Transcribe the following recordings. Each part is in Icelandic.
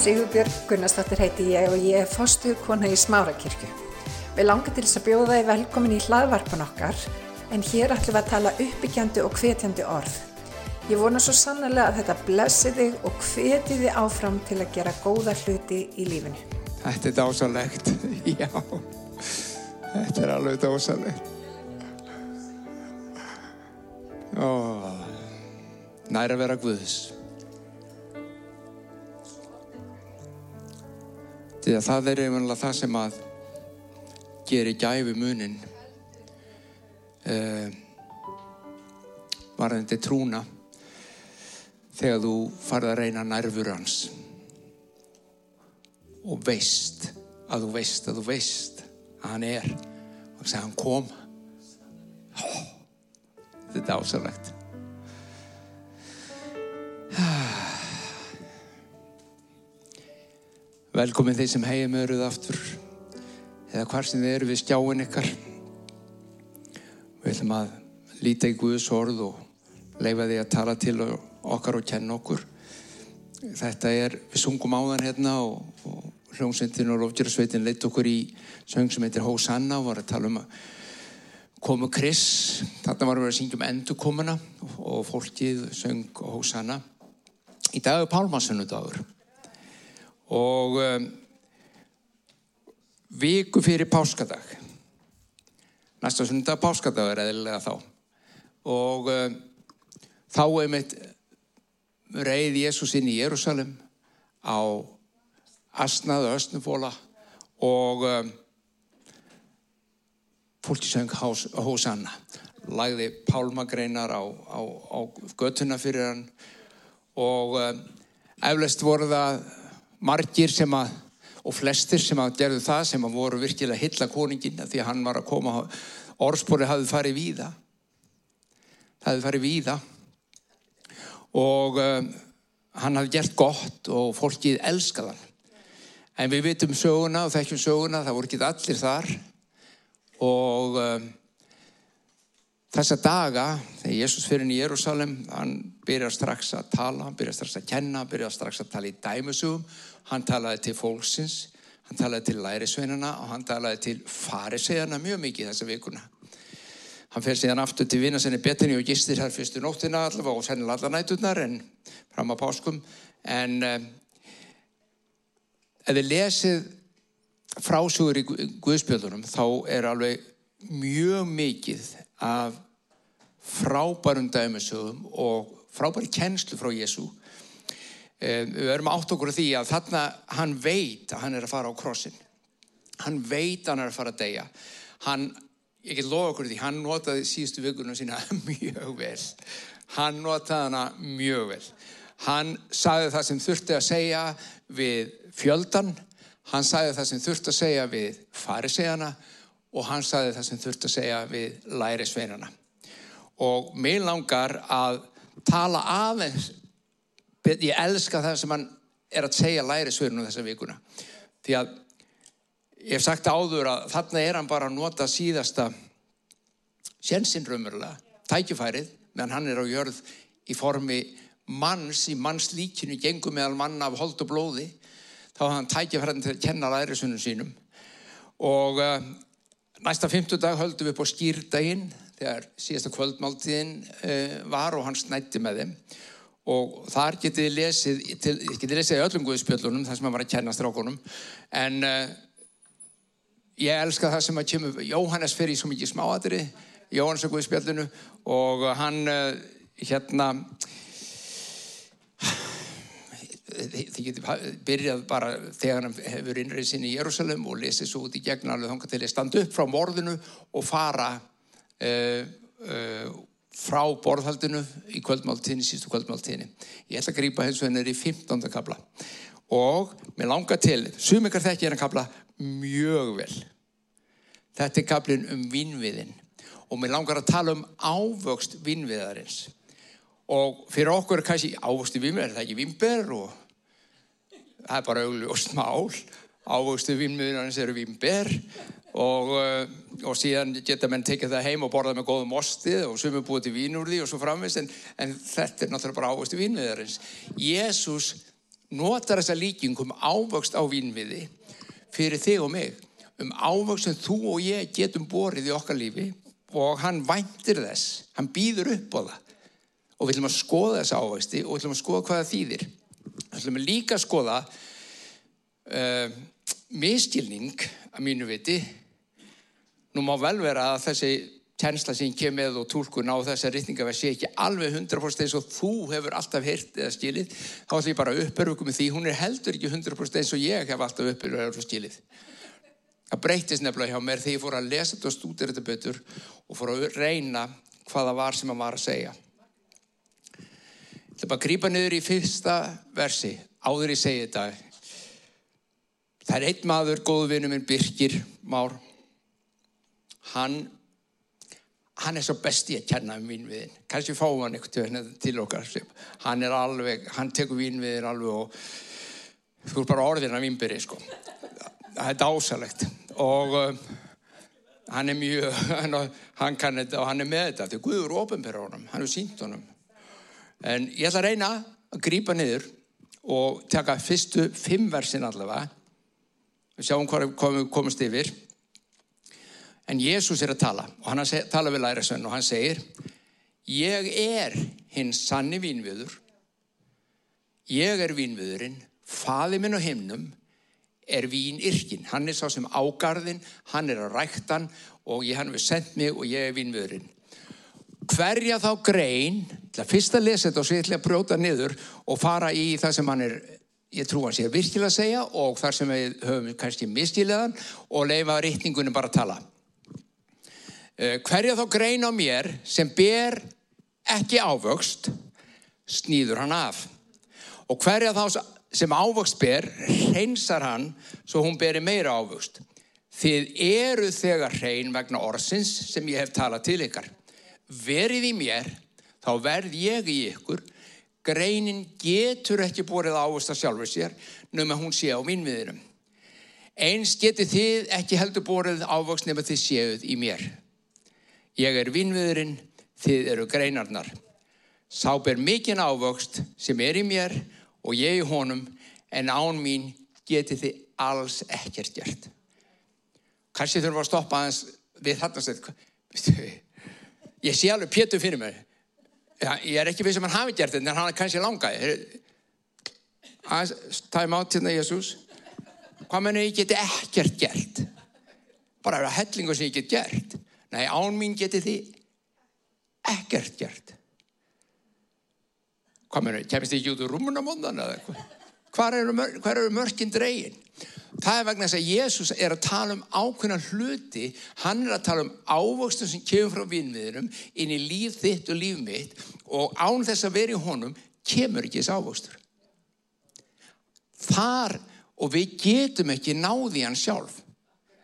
Sigurbjörg Gunnarsdóttir heiti ég og ég er fostu kona í Smárakirkju. Við langar til þess að bjóða þið velkomin í hlaðvarpan okkar en hér ætlum við að tala uppbyggjandi og hvetjandi orð. Ég vona svo sannlega að þetta blessi þig og hveti þið áfram til að gera góða hluti í lífinu. Þetta er dásalegt, já. Þetta er alveg dásalegt. Ó, næra vera Guðs. Því að það er einhvernlega það sem að gerir gæfi munin uh, varðandi trúna þegar þú farið að reyna nærfur hans. Og veist að þú veist að þú veist að hann er. Og þess að hann kom. Þetta er ásalegt velkomin þeir sem heim eruð aftur eða hvar sem þið eru við skjáin ykkar. Við ætlum að líta í Guðs orð og leifa því að tala til okkar og kenna okkur. Þetta er, við sungum á þann hérna og, og hljómsveitin og lofgjörðsveitin leitt okkur í söng sem heitir Hosanna og var að tala um að komu Chris. Þarna varum við að syngja um endurkomuna og fólkið söng Hosanna. Í dag er Pálmassunnudagur og um, viku fyrir páskadag. Næsta sundag páskadag er eðlilega þá. Og um, þá er mitt reið Jésús inn í Jérúsalem á asnaðu östnufóla og um, fólki söng Hósanna lagði pálmagreinar á, á, á göttuna fyrir hann og um, eflaust voru það margir sem að og flestir sem að gerðu það sem að voru virkilega hilla koningin því að hann var að koma orðspori hafði farið víða. Hafði farið víða. Og um, hann hafði gert gott og fólkið elskaðan en við vitum söguna og þekkjum söguna það voru ekki allir þar. Og um, þessa daga þegar Jésús fyrir inn í Jérúsalem hann byrjar strax að tala hann byrjar strax að kenna, hann byrjar strax að tala í dæmusugum hann talaði til fólksins hann talaði til lærisveinana og hann talaði til farisegana mjög mikið þessa vikuna. Hann fer síðan aftur til vina sinni betinni og gistir hér fyrstu nóttina allavega og sennilega allar nætunar en fram að páskum. En um, ef við lesið frásugur í Guðspjöldunum þá er alveg mjög mikið af frábærum dæmisögum og frábæri kennslu frá Jésu við erum átt okkur því að þarna hann veit að hann er að fara á krossin. Hann veit að hann er að fara að deyja. Hann, ég get lofa okkur því hann notaði síðustu vikunum sína mjög vel. Hann notaði hana mjög vel. Hann sagði það sem þurfti að segja við fjöldan hann sagði það sem þurfti að segja við farisegana og hann sagði það sem þurfti að segja við lærisveinana. Og mér langar að tala aðeins ég elska það sem hann er að segja lærisveinunum þessa vikuna. Því að ég hef sagt áður að þarna er hann bara að nota síðasta sjensin raunverulega, tækifærið meðan hann er á jörð í formi manns í manns líkinu gengum meðal manna af hold og blóði. Þá hann tækifærið til að kenna lærisveinunum sínum. Og uh, næsta fymtudag höldum við á skýrdaginn þegar síðasta kvöldmáltíðin uh, var og hann snætti með þeim. Og þar getið þið lesið getið lesið í öllum guðspjöllunum þar sem hann var að kenna strákonum en uh, ég elska það sem að kemur Jóhannes fyrir í svo mikið smáatri Jóhannes á guðspjöllunu og hann uh, hérna þið getið byrjað bara þegar hann hefur innrið sinni í Jérúsalem og lesið svo út í gegn alveg þángar til að standa upp frá morðinu og fara uh, uh, frá borðhaldinu í kvöldmáltíðinni, sístu kvöldmáltíðinni. Ég ætla að grípa hins vegar í 15. kabla og mér langar til, sumikar þekki er að kabla mjög vel. Þetta er kablin um vinnviðin og mér langar að tala um ávöxt vinnviðarins og fyrir okkur er kannski ávöxtu vinnviðar, er það ekki vinnber og það er bara augljóst mál. Ávöxtu vinnviðarins eru vinnber og, og síðan geta menn tekið það heim og borða með góðum ostið og sumur búið til vín úr því og svo framvist en, en þetta er náttúrulega bara áherslu vínviðarins Jésús notar þessa líking um ávöxt á vínviði fyrir þig og mig um ávöxt sem þú og ég getum borið í okkar lífi og hann væntir þess, hann býður upp á það. Og við ætlum að skoða þessa ávöxti og við ætlum að skoða hvað það þýðir við ætlum líka að skoða uh, miskilning að mínu viti nú má vel vera að þessi tjensla sem ég kem með og tólkun á þessa rýtningaverð sé ekki alveg 100% eins og þú hefur alltaf heyrt eða skilið. Þá ætlum ég bara að uppörfu með því hún er heldur ekki 100% eins og ég hef alltaf uppörfu og skilið. Það breytist nefnilega hjá mér þegar ég fór að lesa þetta og stúdira þetta betur og fór að reyna hvaða var sem að var að segja Það er bara að grýpa niður í fyrsta versi, áður ég segi þetta. Það er einn maður, góðu vinnu minn, Birkir Már. Hann, hann er svo besti að kenna um vínviðin. Kanski fáum hann eitthvað til okkar. Hann er alveg, hann tekur vínviðin alveg og þú er bara orðin af vínbyrri, sko. Það er dásalegt. Og uh, hann er mjög, hann kann þetta og hann er með þetta. Þetta er Guður ofinbæra honum, hann er sínt honum. En ég ætla að reyna að grýpa niður og taka fyrstu fimm versin allavega. Við sjáum hvað við komumst yfir. En Jésús er að tala og hann tala við lærisvenn og hann segir Ég er hinn sanni vínviður. Ég er vínviðurinn. Faði minn og himnum er vínirkin. Hann er sá sem ágarðin, hann er að ræktan og ég hann við sendt mig og ég er vínviðurinn hverja þá grein, fyrst að lesa þetta og svo ég ætla að brjóta niður og fara í það sem hann er, ég trú hann sé virkilega að segja og þar sem við höfum kannski mistilegan og leifa rítningunum bara að tala. Hverja þá grein á mér sem ber ekki ávöxt, snýður hann af. Og hverja þá sem ávöxt ber, hreinsar hann svo hún beri meira ávöxt. Þið eru þegar hrein vegna orðsins sem ég hef talað til ykkar verið í mér, þá verð ég í ykkur, greinin getur ekki borið ávist að sjálfur sér, nema hún sé á mínmiðinum. Eins geti þið ekki heldur borið ávist nema þið séuð í mér. Ég er vinnviðurinn, þið eru greinarnar. Sá ber mikinn ávöxt sem er í mér og ég í honum, en án mín geti þið alls ekkert gert. Kanski þurfum við að stoppa aðeins við þarna stund. Ég sé alveg Pétur fyrir. Ja, ég er ekki við sem um hann hafi gert þetta, en hann er kannski langaði. Tæm átt hérna Jésús. Hvað menn ég geti ekkert gert? Bara að hellingu sem ég get gert. Nei, án mín geti þið ekkert gert. Hvað menn, kemist þið ekki út úr rúmunamóndan eða eitthvað? Hvað eru, eru mörkinn dregin? Það er vegna þess að Jésús er að tala um ákveðna hluti, hann er að tala um ávöxtum sem kemur frá vinnviðurum inn í líf þitt og líf mitt og án þess að vera í honum kemur ekki þessi ávöxtur. Þar og við getum ekki náði hann sjálf.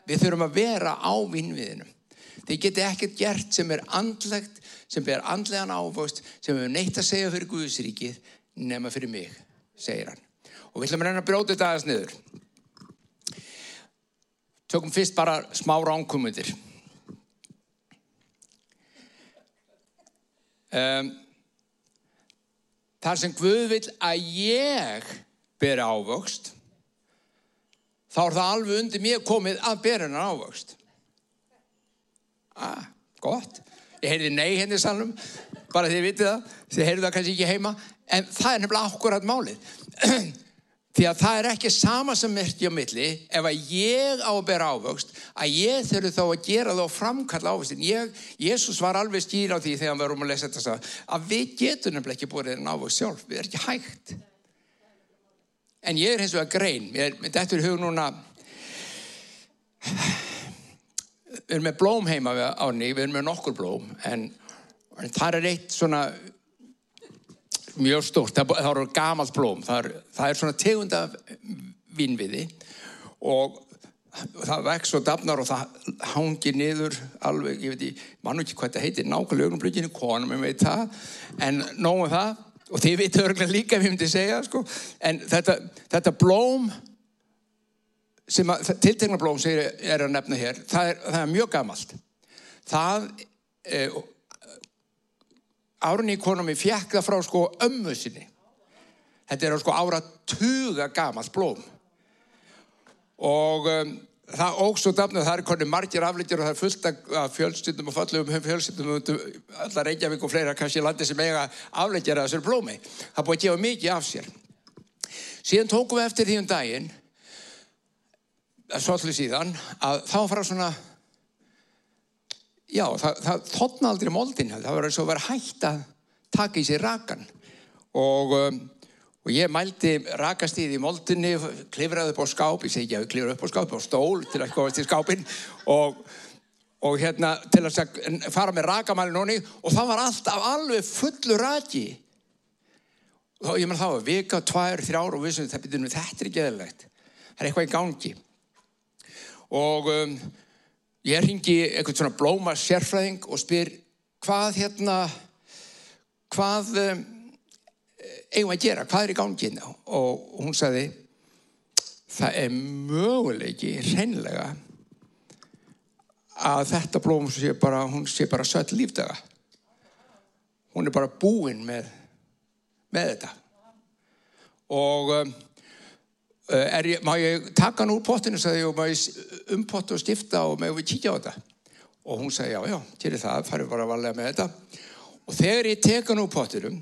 Við þurfum að vera á vinnviðinum. Þið geti ekkert gert sem er andlegt, sem ber andlegan ávöxt, sem hefur neitt að segja fyrir Guðsríkið nema fyrir mig, segir hann. Og við ætlum að reyna að bróta þetta aðeins niður. Tökum fyrst bara smá ránkumundir. Um, þar sem Guð vil að ég bera ávöxt, þá er það alveg undir mér komið að bera hennar ávöxt. Ah, gott. Ég heyrði nei henni sannum, bara því að þið vitið það, þið heyrðu það kannski ekki heima, en það er nefnilega akkurat málið. Því að það er ekki sama sem merkja á milli ef að ég á að bera ávöxt að ég þurfu þá að gera þá framkalla ávöxtin. Jésús var alveg skýr á því þegar hann var um að lesa þetta að við getum nefnilega ekki búið en ávöxt sjálf. Við erum ekki hægt. En ég er eins og að grein. Þetta er hug núna við erum með blóm heima á ný, við erum með nokkur blóm en, en það er eitt svona mjög stórt, það, það eru gamalt blóm. Það er, það er svona tegunda vinnviði og það vex og dafnar og það hangir niður alveg, ég veit ég, mann ekki hvað þetta heitir nákvæmlega augnumblíkinu, konum ég veit það en nógu það og þið veitu örgulega líka við myndið segja sko. en þetta, þetta blóm sem að, tiltegna blóm sem ég er að nefna hér það er, það er mjög gamalt. Það eh, árni konum ég fjekk það frá sko ömmu sinni Þetta er sko ára tuga gamalt blóm. Og um, það ógs og dafnum, það er konið margir aflýttir og það er fullt af fjölskyldum og fallum fjölskyldum allar Reykjavík og fleira kannski landi sem eiga aflýttir að þessari blómi. Það búið að gefa mikið af sér. Síðan tókum við eftir því um daginn, svolítið síðan, að þá fara svona, já, það, það þotna aldrei moldin, það var eins og verið hægt að taka í sig rakan og um, Og ég mældi rakastíð í moldinni, klifraði upp á skáp, ég segi ekki að við klifraði upp á skáp, á stól til að komast í skápin og, og hérna til að fara með rakamælin honni og það var alltaf alveg fullu raki. Og ég menn þá vika, tvær, þrjár og við sem þetta er ekki eðlilegt. Það er eitthvað í gangi. Og um, ég ringi eitthvað svona blóma sérfræðing og spyr hvað hérna, hvað... Um, eigum að gera, hvað er í gangin og hún sagði það er möguleiki hreinlega að þetta blóm sé bara, hún sé bara sött lífdaga. Hún er bara búinn með með þetta. Og um, ég, má ég taka hann úr pottinu? Sagði og má ég umpotta og stifta og má við kíkja á þetta? Og hún sagði já, já, til það, farið bara að valega með þetta. Og þegar ég teka hann úr pottinum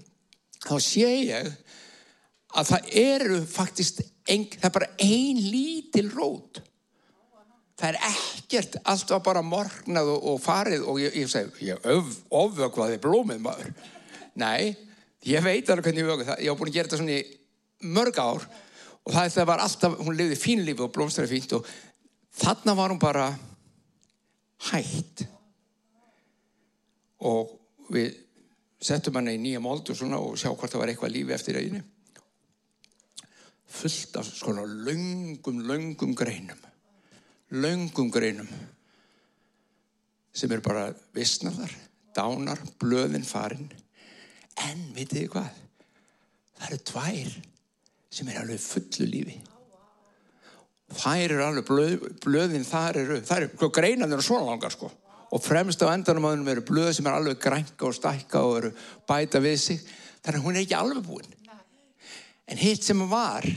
þá sé ég að það eru faktist ein, það er bara ein lítil rót. Það er ekkert allt var bara morgnað og, og farið og ég, ég segi, ég ofvökvaði blómið maður. Nei, ég veit alveg hvernig ég vöku það ég hef búin að gera þetta svona í mörg ár og það, var alltaf, hún lifði fínlífi og blómstæði fínt og þarna var hún bara hægt og við settum hann í nýja mold og svona og sjá hvort það var eitthvað lífi eftir einu. Fullt af svona laungum, laungum greinum. Laungum greinum sem eru bara vissnaðar, dánar, blöðin farin. En vitið þið hvað? Það eru tvær sem er alveg fullu lífi. Þær eru alveg blöð, blöðin þar eru, þær eru, greinan eru svona langar sko. Og fremst á endanum á hennum eru blöð sem er alveg grænka og stækka og eru bæta við sig þannig að hún er ekki alveg búin. En hitt sem var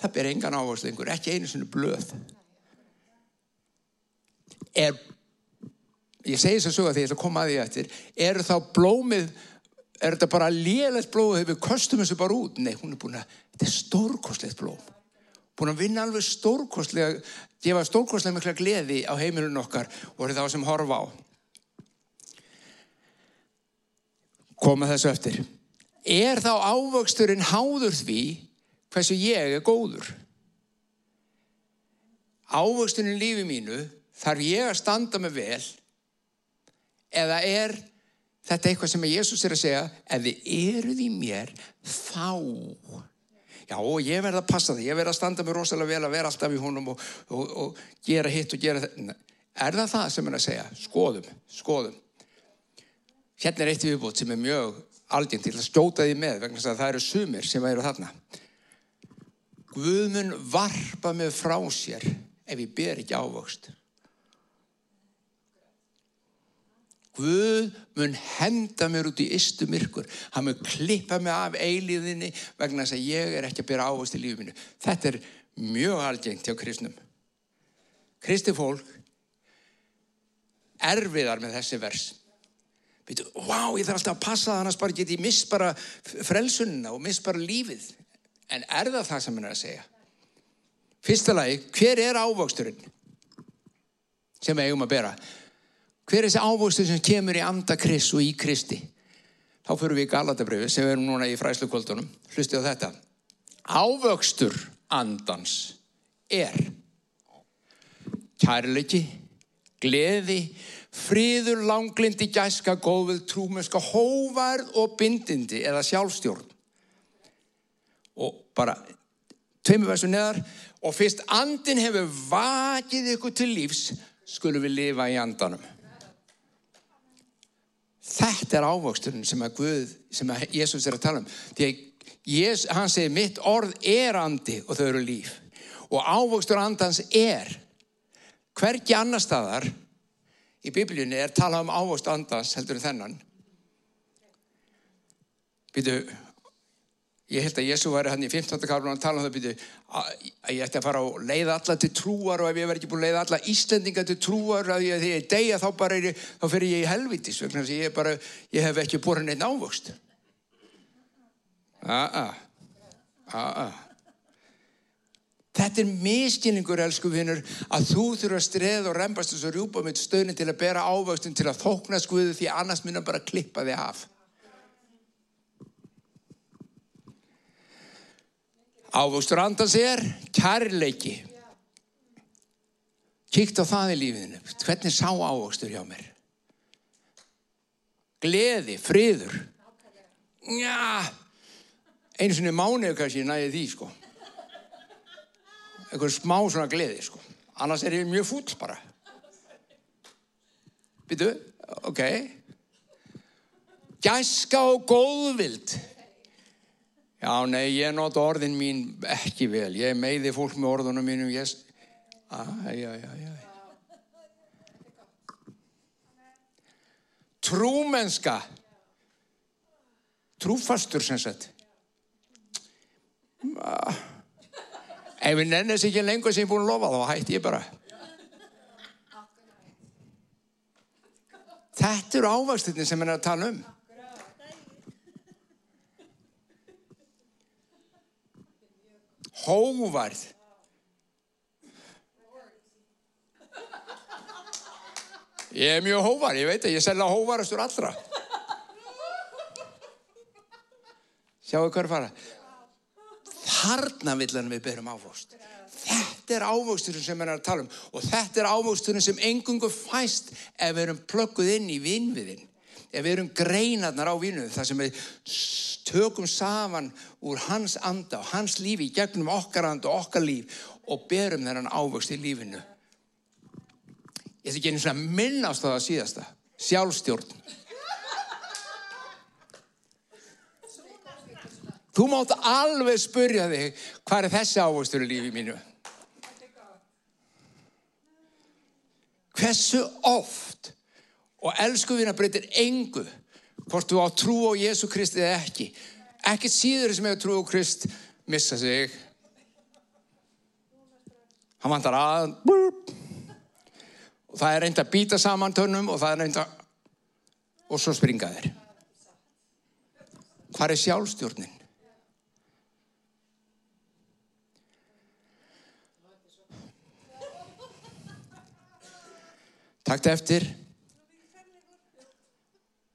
það ber engan áváslengur ekki einu svona blöð. Er ég segi þess að suga því að það koma að því eftir eru þá blómið er þetta bara lélægt blóð hefur kostum þessu bara út? Nei, hún er búin að, þetta er stórkostlegt blóm búin að vinna alveg stórkostlega gefa stórkostlega mikla gleði á heimilun okkar og er þá sem horfa á. Koma þessu eftir. Er þá ávöxturinn háður því hversu ég er góður? Ávöxturinn lífi mínu þarf ég að standa mig vel eða er þetta eitthvað sem Jésús er að segja ef þið eruð í mér þá já og ég verða að passa það, ég verða að standa mig rosalega vel að vera alltaf í honum og, og, og gera hitt og gera þetta. Er það það sem hann er að segja? Skoðum, skoðum. Hérna er eitt viðbútt sem er mjög algjörn til að stjóta því með vegna að það eru sumir sem eru þarna. Guðmun varpa mig frá sér ef ég ber ekki ávöxt. Guð mun henda mér út í ystu myrkur. Hann mun klippa mig af eiliðinni vegna þess að ég er ekki að byrja ávast í lífið mínu. Þetta er mjög algengt hjá kristnum. Kristi fólk erfiðar með þessi vers. Veitu, vá, ég þarf alltaf að passa bara get ég miss bara frelsunna og miss bara lífið. En er það það sem hann er að segja? Fyrsta lagi, hver er ávöxturinn sem við eigum að bera? Hver er þessi ávöxtur sem kemur í anda Krist og í Kristi? Þá fyrir við í Galatabriðu sem við erum núna í fræslukvöldunum hlustið á þetta. Ávöxtur andans er kærleiki gleði fríður langlindi gæska góðvöld trúmesska hóvarð og bindindi eða sjálfstjórn. Og bara tveimur versu neðar. Og fyrst andin hefur vakið ykkur til lífs skulum við lifa í andanum Þetta er ávöxturinn sem að Guð, sem að Jésús er að tala um. Því að hann segir mitt orð er andi og þau eru líf. Og ávöxtur andans er. Hverki annar staðar í biblíunni er talað um ávöxt andans heldur en þennan. Býtu, ég held að Jésu væri hann í 15. kaflun að tala um það byrju að ég ætti að fara og leiða alla til trúar og ef ég verði ekki búin að leiða alla Íslendinga til trúar að ég, ég deyja þá bara er ég, þá fer ég í helvitis vegna þess að ég bara, ég hef ekki borin einn ávöxt a-a a-a Þetta er miskilningur, elsku vinnur, að þú þurfa að streða og reymbast þessu rjúpa með stöðnin til að bera ávöxtin til að þókna skuðu því annars minna bara klippa þig af. Ávöxtur andans er kærleiki. Kíkt á það í lífinu. Hvernig sá ávöxtur hjá mér? Gleði, friður. Já, einu svona mánuðu kannski næði því sko. Eitthvað smá svona gleði sko. Annars er ég mjög fúll bara. Býtu, ok. Gæska og góðvild. Já, nei, ég nota orðin mín ekki vel. Ég meiði fólk með orðunum mínum. Ég... Æ, æ, æ, æ. Trúmenska. Trúfastur sem sagt. Ef við nennis ekki lengur sem ég er búin að lofa þá hætti ég bara. Þetta eru ávakstinni sem að tala um. Hóvarð ég er mjög hóvar ég veit að ég selja hóvarastur allra. Sjáu hver fara. Þarna villan við berum ávóst þetta er ávóksturinn sem við erum að tala um og þetta er ávóksturinn sem engungu fæst ef við erum plögguð inn í vinnviðin ef við erum greinarnar á vinnu þar sem við tökum saman úr hans anda og hans lífi gegnum okkar anda og okkar líf og berum þennan ávöxt í lífinu. Ég ætla ekki einu svona minnast á það síðasta. Sjálfstjórn. Þú mátt alveg spurja þig hvað er þessi ávöxtur í lífi mínu? Hversu oft og elsku við breytir engu hvort þú á trú á Jésu Kristi eða ekki. Ekkert síður sem hefur trú á Krist missa sig. Hann vantar að og það er reynd að býta saman törnum og það er reynd að og svo springa þeir. Hvað er sjálfstjórnin? Takk eftir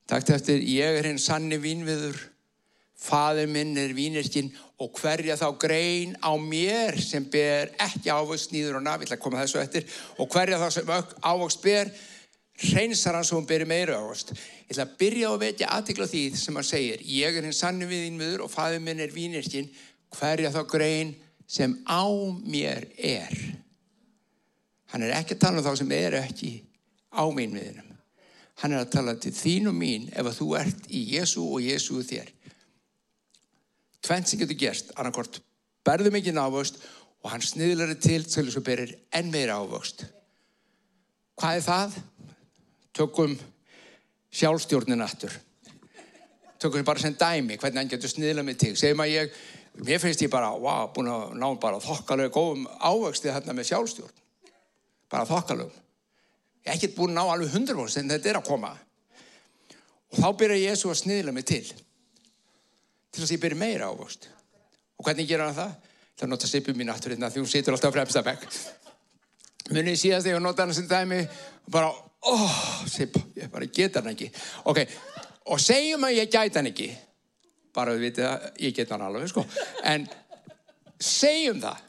Takk eftir, ég er hinn sanni vínviður, faður minn er vínirkinn og hverja þá grein á mér sem ber ekki ávöxt nýður og naf, ég ætla að koma þessu eftir, og hverja þá sem ávöxt ber, hreinsar hann svo hún beri meira ávöxt. Ég ætla að byrja að vetja aðtikla því sem hann segir, ég er hinn sanni vínviður og faður minn er vínirkinn, hverja þá grein sem á mér er. Hann er ekki að tala um þá sem er ekki á mínviðinum. Hann er að tala til þín og mín ef að þú ert í Jésu og Jésu þér. Tvent sem getur gerst, annarkort berðu mikið ávöxt og hann sniðlar þið til til þess að berir enn meira ávöxt. Hvað er það? Tökum sjálfstjórnin aftur. Tökum bara sem dæmi hvernig hann getur sniðlað mig til. Segjum að ég, mér finnst ég bara, wow, búin að ná bara þokkalega góðum ávöxtið hérna með sjálfstjórn. Bara hef ekkert búin að ná alveg 100% en þetta er að koma. Og þá byrja Jésu að sniðla mig til til þess að ég byrja meira ávöxt. Og hvernig gera hann það? það nota Sippi mín aftur hérna því hún situr alltaf á fremsta bekk. Munið síðast þegar hún nota hann sem dæmi og bara, óh, Sipp ég bara geta hann ekki. Ok, og segjum að ég gæta hann ekki. Bara við vitið að ég geta hann alveg sko. en segjum það.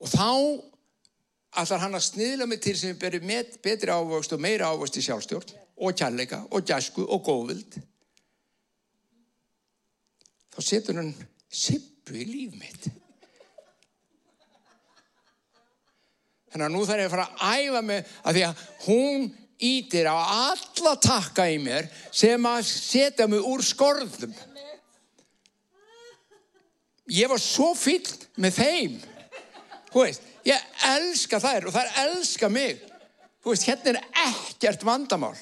Og þá allar hann að sniðla mig til sem berir betri ávöxt og meira ávöxt í sjálfstjórn og kærleika og gæsku og góðvild. Þá setur hann sippu í líf mitt. Þannig að nú þarf ég að fara að æfa mig að því að hún ítir á alla takka í mér sem að setja mig úr skorðum. Ég var svo fyllt með þeim. Þú veist elska þær og þær elska mig þú veist, hérna er ekkert vandamál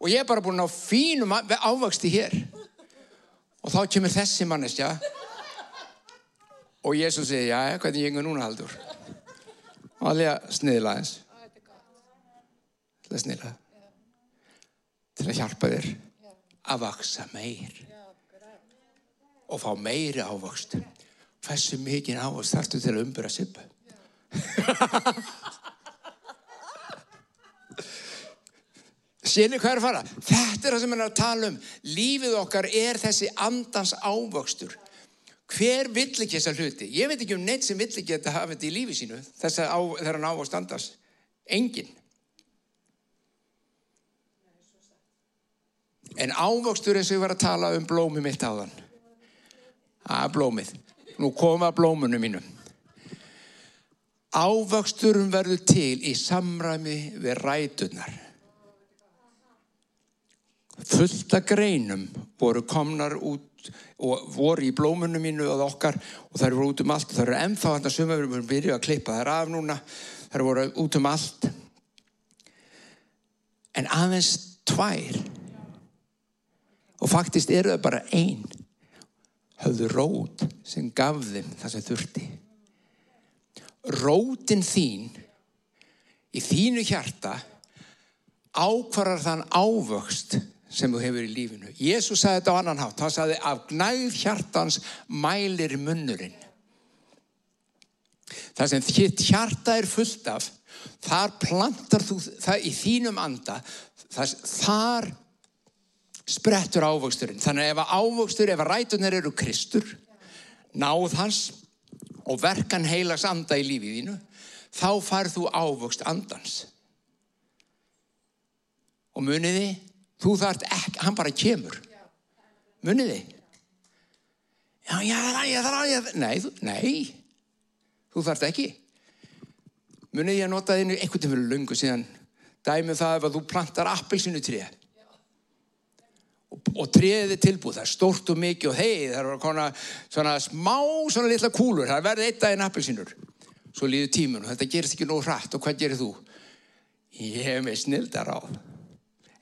og ég er bara búin á fínum ávaksti hér Og þá kemur þessi manneskja og Jésús segir, já, hvernig gengur núna haldur? Og alveg að sniðla eins. Til að sniðla. Til að hjálpa þér að vaksa meir. Og fá meiri ávöxt. Hversu mikið ávöxt þarftu til að umbura sippu? Sérni hvað er að fara? Þetta er það sem hann er að tala um. Lífið okkar er þessi andans ávöxtur. Hver vill ekki þessa hluti? Ég veit ekki um neitt sem vill ekki að hafa þetta í lífi sínu þess að þegar hann ávöxt andans. Engin. En ávöxtur eins og ég var að tala um blómi mitt á þann. Það er blómið. Nú koma blómunum mínum. Ávöxturum verður til í samræmi við rætunar fullt af greinum voru komnar út og voru í blómunum mínu og okkar og það eru út um allt. Það eru ennþá hann að suma við erum byrjuð að klippa þær af núna. Eru voru út um allt. En aðeins tvær og faktist eru það bara einn höfðu rót sem gaf þeim það sem þurfti rótin þín í þínu hjarta ákvarar þann ávöxt sem þú hefur í lífinu. Jésús sagði þetta á annan hátt. Hann sagði af gnæð hjartans mælir munnurinn. Það sem þitt hjarta er fullt af, þar plantar þú það í þínum anda, þar, þar sprettur ávöxturinn. Þannig að ef ávöxtur, ef rætunar eru kristur, náð hans og verkan heilags anda í lífið þínu, þá farð þú ávöxt andans. Og muniði, Þú þart ekki, hann bara kemur. Muniði? Já, já, já, að, nei, þú, nei, þú þart ekki. Muniði ég að nota þínu einhvern veginn fyrir lungu síðan, dæmið það ef að þú plantar appelsinu tríð. Og, er tilbúið, það er stórt og mikið og hei, það er svona, svona smá, svona litla kúlur, það verði eitt daginn appelsinur. Svo líður tímun og þetta gerist ekki nóg hratt. Og hvað gerir þú? Ég hef með snildar á.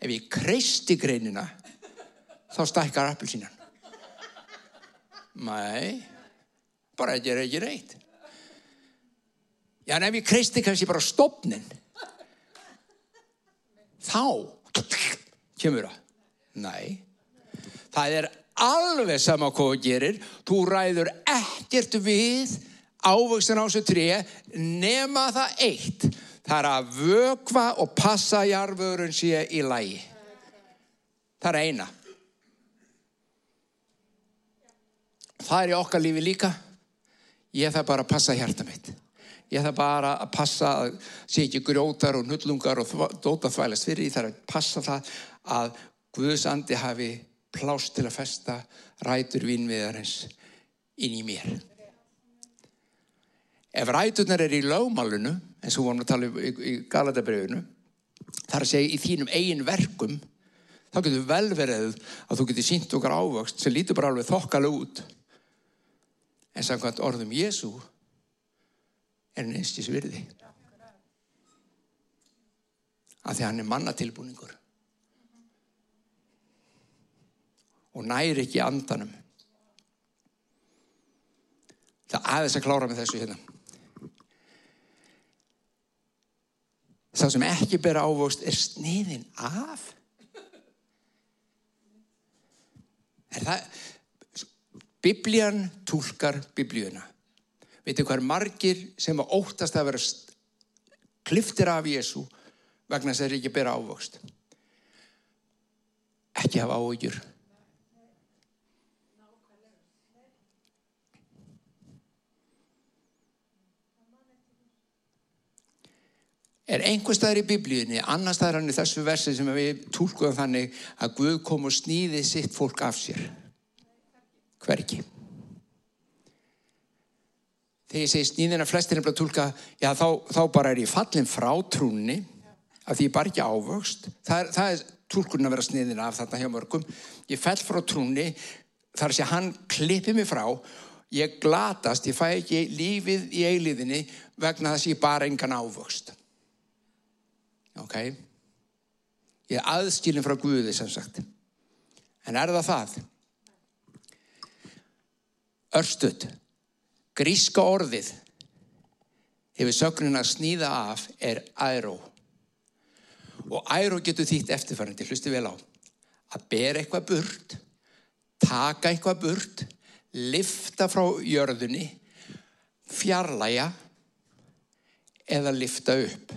Ef ég kreisti greinina þá stækkar appelsínan. Nei bara þetta er ekki reitt Já en ef ég kreisti kannski bara stopnin þá kemur það Nei það er alveg sama hvað þú gerir þú ræður ekkert við ávöxtin á þessu tré nema það eitt það er að vögva og passa jarfurun sé í lægi. Það er eina. Það er í okkar lífi líka. Ég þarf bara að passa hjarta mitt. Ég þarf bara að passa að sé ekki grjótar og nullungar og dóta þvælast fyrir. Ég þarf að passa það að Guðs andi hafi plást til að festa rætur vínviðarins inn í mér. Ef ræturnar er í lögmálunu eins og vorum að tala um í, í Galatabrjöfunu þar að segja í þínum eigin verkum þá getur vel verið að þú getur sínt okkar ávöxt sem lítur bara alveg þokkala út. En samkvæmt orðum Jésu er hann einstis virði. Að því hann er mannatilbúningur og næri ekki andanum það aðeins að klára með þessu hérna Sá sem ekki ber ávöxt er sniðin af. Er það, biblían tólkar biblíuna. Veitu hvað er margir sem að óttast að vera kliftir af Jésu vegna þess að þeir ekki ber ávöxt. Ekki hafa áhugjur. Er einhver staðar í biblíunni, annar staðar hann í þessu versi sem við tólkuðum þannig að Guð kom og snýði sitt fólk af sér. Hver ekki? Þegar ég segi snýðina flestir er bara tólka, já þá, þá bara er ég fallin frá trúnni af því ég bara ekki ávöxt. Það er, það er tólkurinn að vera snýðina af þarna hjá mörgum. Ég fell frá trúnni, þar sé hann klippið mig frá, ég glatast, ég fæ ekki lífið í eiliðinni vegna þess að ég bara engan ávöxt ok ég er aðskilin frá Guði sem sagt en er það það Örstuð, gríska orðið hefur sögnin að sníða af er aeró. Og aeró getur þýtt eftirfærandi, hlusti vel á. Að bera eitthvað burt, taka eitthvað burt, lifta frá jörðunni, fjarlæga eða lifta upp.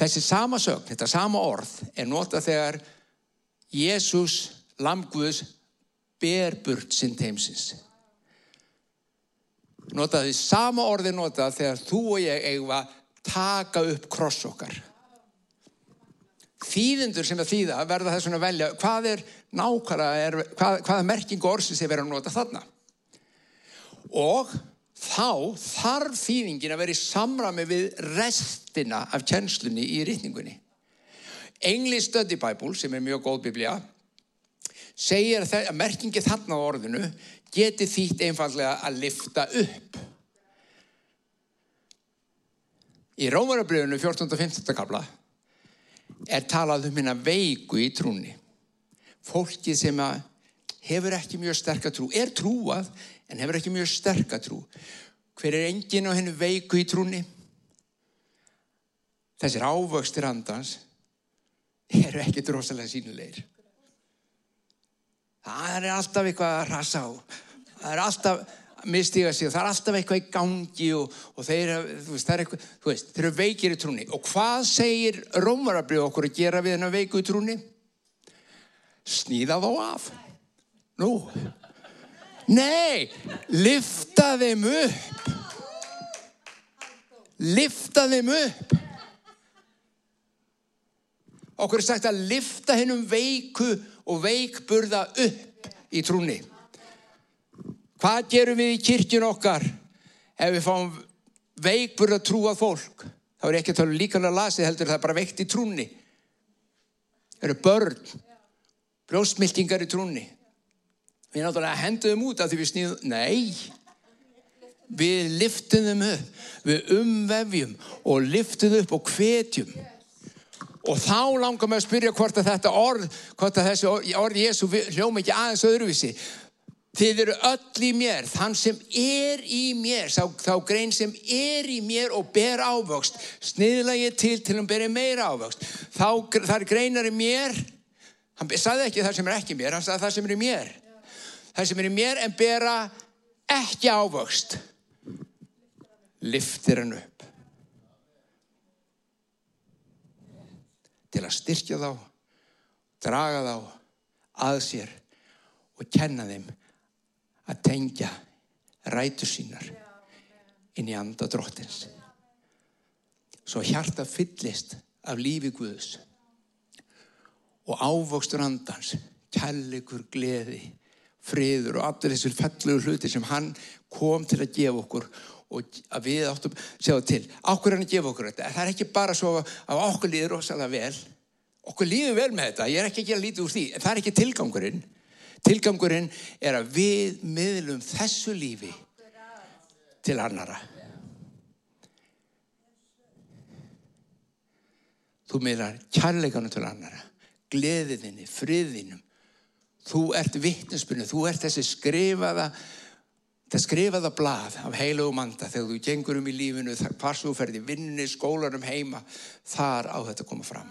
Þessi sama sögn, þetta sama orð er notað þegar Jésús, lamguðus, ber burt sinn teimsins. Notaði sama orði notað þegar þú og ég eigum að taka upp kross okkar. Þýðendur sem er þýða verða þess að velja hvað er nákvæmlega, er, hvað, hvaða merking orðsins er verið að nota þarna. Og þá þarf þýðingin að vera í samrami við restina af kjenslunni í rítningunni. English Study Bible, sem er mjög góð biblía, segir að merkingi þarna á orðinu geti þýtt einfallega að lifta upp. Í Rómarabriðinu 14. og 15. kabla er talað um hérna veiku í trúni. Fólki sem hefur ekki mjög sterka trú, er trúað en hefur ekki mjög sterkatrú. Hver er engin á hennu veiku í trúni? Þessir ávöxtir andans eru ekki drosalega sínulegir. Það er alltaf eitthvað að rasa á. Það er alltaf mistiga sig og það er alltaf eitthvað í gangi og, og þeir, veist, er eitthvað, veist, þeir eru veikir í trúni. Og hvað segir Rómarabrið okkur að gera við hennar veiku í trúni? Sníða þá af. Nú, Nei, lifta þeim upp. Lifta þeim upp. Okkur er sagt að lifta hennum veiku og veikburða upp í trúni. Hvað gerum við í kirkjun okkar ef við fáum veikburða trúað fólk? þá er ekki að tala um líka að lasi heldur það er bara veikt í trúni. Það eru börn, brjóstmiltingar í trúni. Við náttúrulega henduðum út af því við snýðum, nei, við liftum upp, við umvefjum og liftum upp og hvetjum. Og þá langar maður að spyrja hvort að þetta orð, hvort að þessi orð, orð Jésu hljóma ekki aðeins öðruvísi. Þið eru öll í mér, þann sem er í mér, þá, þá grein sem er í mér og ber ávöxt, sniðla ég til til að bera meira ávöxt. Þá, þar greinar í mér, hann sagði ekki það sem er ekki mér, hann sagði það sem er í mér það sem er í mér en bera ekki ávöxt. Liftir hann upp. Til að styrkja þá draga þá að sér og kenna þeim að tengja rætur sínar inn í anda dróttins svo hjarta fyllist af lífi Guðus og ávöxtur andans kærleikur gleði friður og allir þessir fellugur hluti sem hann kom til að gefa okkur og að við áttum segja til, okkur hann að gefa okkur þetta? Það er ekki bara svo að okkur líður rosalega vel. Okkur líður vel með þetta ég er ekki að gera lítið úr því, það er ekki tilgangurinn. Tilgangurinn er að við miðlum þessu lífi til annara þú miðlar kærleikanum til annara gleðiðinni, friðinum Þú ert vittnesbyrnu, þú ert þessi skrifaða, það skrifaða blað af heilugum anda þegar þú gengur um í lífinu, hvar þú ferði vinninni, skólanum heima, þar á þetta að koma fram.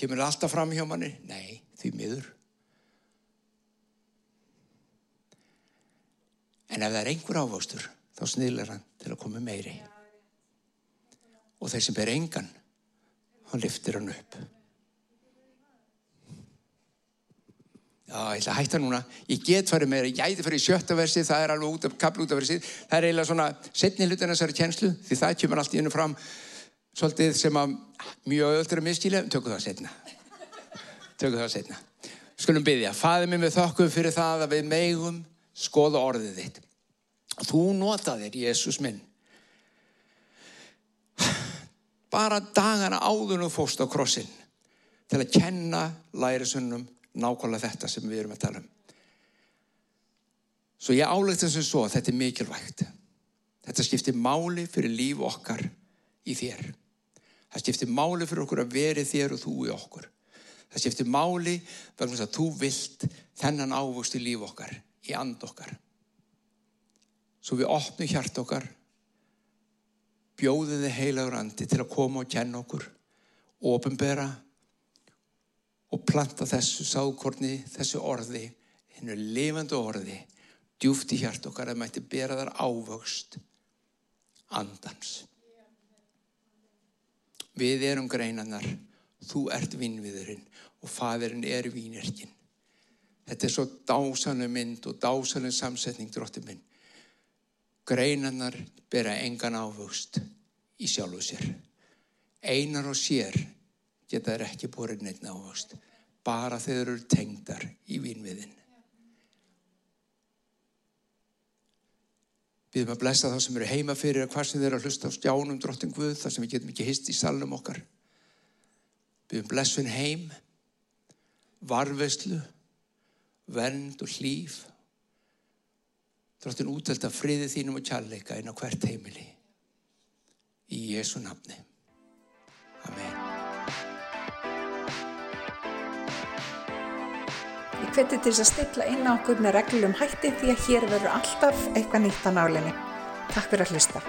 Kemur alltaf fram hjá manni? Nei, því miður. En ef það er einhver ávástur, þá sniðlar hann til að koma meiri. Og þeir sem ber engan, hann liftir hann upp. Já, ég ætla að hætta núna. Ég get farið meira, ég gæti farið í sjötta versið, það er alveg út af kaplu út af versið. Það er eiginlega svona setni hlutin þessari tjenslu, því það kemur allt í hennu fram svolítið sem að mjög öllur að miskýla. Tökum það setna. Tökum það setna. Skulum byggja, faðið mér með þokkum fyrir það að við megum skoða orðið þitt. Þú notaðir, Jésús minn, bara dagana áður og fóst á krossin til að kenna lærisunum nákvæmlega þetta sem við erum að tala um. Svo ég álegt þess að svo að þetta er mikilvægt. Þetta skiptir máli fyrir líf okkar í þér. Það skiptir máli fyrir okkur að veri þér og þú í okkur. Það skiptir máli vegna þess að þú vilt þennan ávöxt í líf okkar, í and okkar. Svo við opnum hjart okkar, bjóðum þið heilagur andi til að koma og kenna okkur, ofinbera og planta þessu sákorni, þessu orði, hennu lifandi orði, djúft í hjart okkar að mætti bera þar ávöxt andans. Við erum greinannar, þú ert vinnviðurinn og fadirinn er vínirkinn. Þetta er svo dásanum mynd og dásanum samsetning dróttum minn. Greinannar bera engan ávöxt í sjálfu sér. Einar og sér geta þær ekki búið neitt ávöxt. Bara þeir eru tengdar í vínviðin. Við erum að blessa það sem eru heima fyrir að hvað sem þeir eru að hlusta á stjánum drottin Guð, þar sem við getum ekki hist í salnum okkar. Við erum blessun heim, varveslu, vernd og hlýf. Drottin útelt að friði þínum og kjalleika inn á hvert heimili. Í Jésu nafni. Amen. Ég hveti til að stilla inn á okkur með reglum hætti því að hér verður alltaf eitthvað nýtt á nálinni. Takk fyrir að hlusta.